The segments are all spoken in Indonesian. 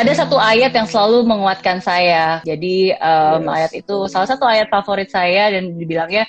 ada satu ayat yang selalu menguatkan saya. Jadi um, yes. ayat itu salah satu ayat favorit saya dan dibilangnya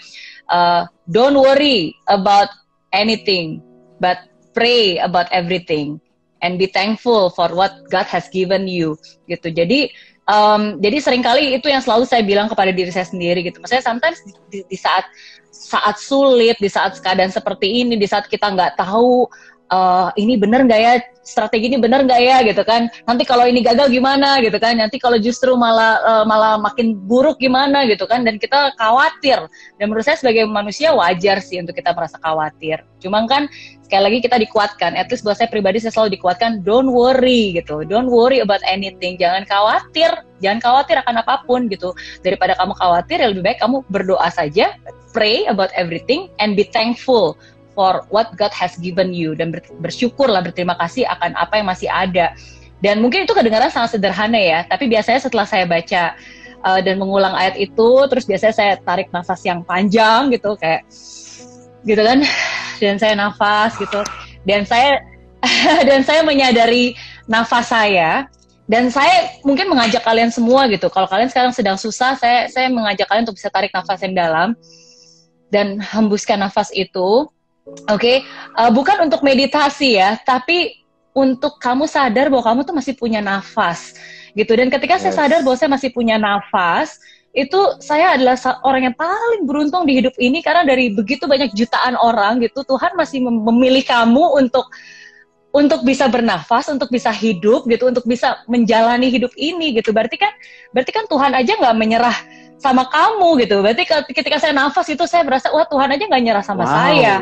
uh, don't worry about anything, but pray about everything and be thankful for what God has given you. Gitu. Jadi um, jadi sering kali itu yang selalu saya bilang kepada diri saya sendiri gitu. Maksudnya sometimes di, di saat saat sulit, di saat keadaan seperti ini, di saat kita nggak tahu uh, ini bener nggak ya? Strategi ini bener nggak ya? Gitu kan. Nanti kalau ini gagal gimana? Gitu kan. Nanti kalau justru malah uh, malah makin buruk gimana? Gitu kan. Dan kita khawatir. Dan menurut saya sebagai manusia wajar sih untuk kita merasa khawatir. Cuma kan sekali lagi kita dikuatkan. At least buat saya pribadi saya selalu dikuatkan don't worry gitu. Don't worry about anything. Jangan khawatir. Jangan khawatir akan apa pun gitu. Daripada kamu khawatir ya lebih baik kamu berdoa saja pray about everything and be thankful for what God has given you. Dan bersyukurlah berterima kasih akan apa yang masih ada. Dan mungkin itu kedengaran sangat sederhana ya, tapi biasanya setelah saya baca uh, dan mengulang ayat itu, terus biasanya saya tarik nafas yang panjang gitu kayak gitu kan, dan saya nafas gitu, dan saya dan saya menyadari nafas saya. Dan saya mungkin mengajak kalian semua gitu. Kalau kalian sekarang sedang susah, saya saya mengajak kalian untuk bisa tarik nafas yang dalam dan hembuskan nafas itu Oke, okay? uh, eh, bukan untuk meditasi ya, tapi untuk kamu sadar bahwa kamu tuh masih punya nafas, gitu. Dan ketika yes. saya sadar bahwa saya masih punya nafas, itu saya adalah orang yang paling beruntung di hidup ini karena dari begitu banyak jutaan orang gitu, Tuhan masih memilih kamu untuk untuk bisa bernafas, untuk bisa hidup gitu, untuk bisa menjalani hidup ini gitu. Berarti kan, berarti kan Tuhan aja nggak menyerah sama kamu gitu. Berarti ketika saya nafas itu saya berasa wah Tuhan aja nggak nyerah sama wow. saya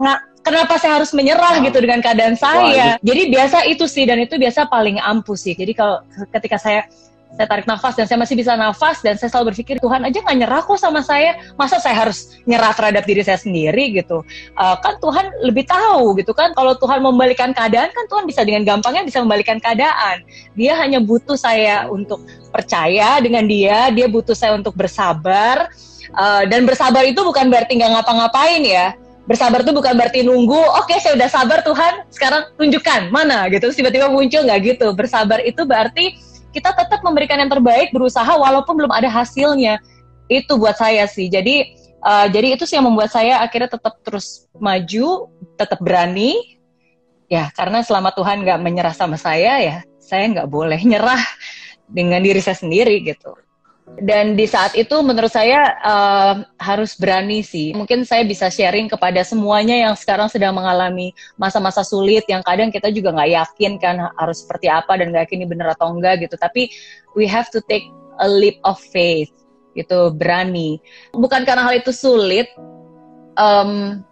nggak kenapa saya harus menyerah gitu dengan keadaan saya. Jadi biasa itu sih dan itu biasa paling ampuh sih. Jadi kalau ketika saya saya tarik nafas dan saya masih bisa nafas dan saya selalu berpikir Tuhan aja nggak nyerah kok sama saya. Masa saya harus nyerah terhadap diri saya sendiri? gitu. Uh, kan Tuhan lebih tahu gitu kan. Kalau Tuhan membalikan keadaan kan Tuhan bisa dengan gampangnya bisa membalikan keadaan. Dia hanya butuh saya untuk percaya dengan dia dia butuh saya untuk bersabar. Uh, dan bersabar itu bukan berarti nggak ngapa-ngapain ya bersabar tuh bukan berarti nunggu oke okay, saya udah sabar Tuhan sekarang tunjukkan mana? Gitu. Tiba-tiba muncul nggak gitu. Bersabar itu berarti kita tetap memberikan yang terbaik berusaha walaupun belum ada hasilnya. Itu buat saya sih. Jadi uh, jadi itu sih yang membuat saya akhirnya tetap terus maju tetap berani. Ya karena selama Tuhan nggak menyerah sama saya ya saya nggak boleh nyerah dengan diri saya sendiri gitu dan di saat itu menurut saya uh, harus berani sih. Mungkin saya bisa sharing kepada semuanya yang sekarang sedang mengalami masa-masa sulit yang kadang kita juga nggak yakin kan harus seperti apa dan nggak yakin ini benar atau enggak gitu. Tapi we have to take a leap of faith gitu, berani. Bukan karena hal itu sulit. Um,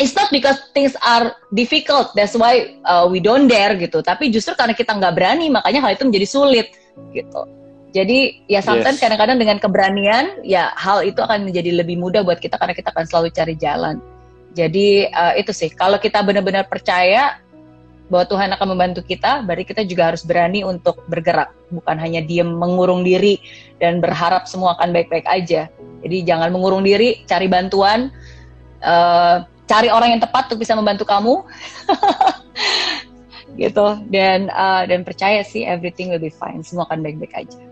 it's not because things are difficult, that's why uh, we don't dare gitu. Tapi justru karena kita nggak berani, makanya hal itu menjadi sulit gitu. Jadi ya sometimes yes. kadang-kadang dengan keberanian ya hal itu akan menjadi lebih mudah buat kita karena kita akan selalu cari jalan. Jadi uh, itu sih kalau kita benar-benar percaya bahwa Tuhan akan membantu kita, berarti kita juga harus berani untuk bergerak, bukan hanya diem mengurung diri dan berharap semua akan baik-baik aja. Jadi jangan mengurung diri, cari bantuan, uh, cari orang yang tepat untuk bisa membantu kamu, gitu. Dan uh, dan percaya sih everything will be fine, semua akan baik-baik aja.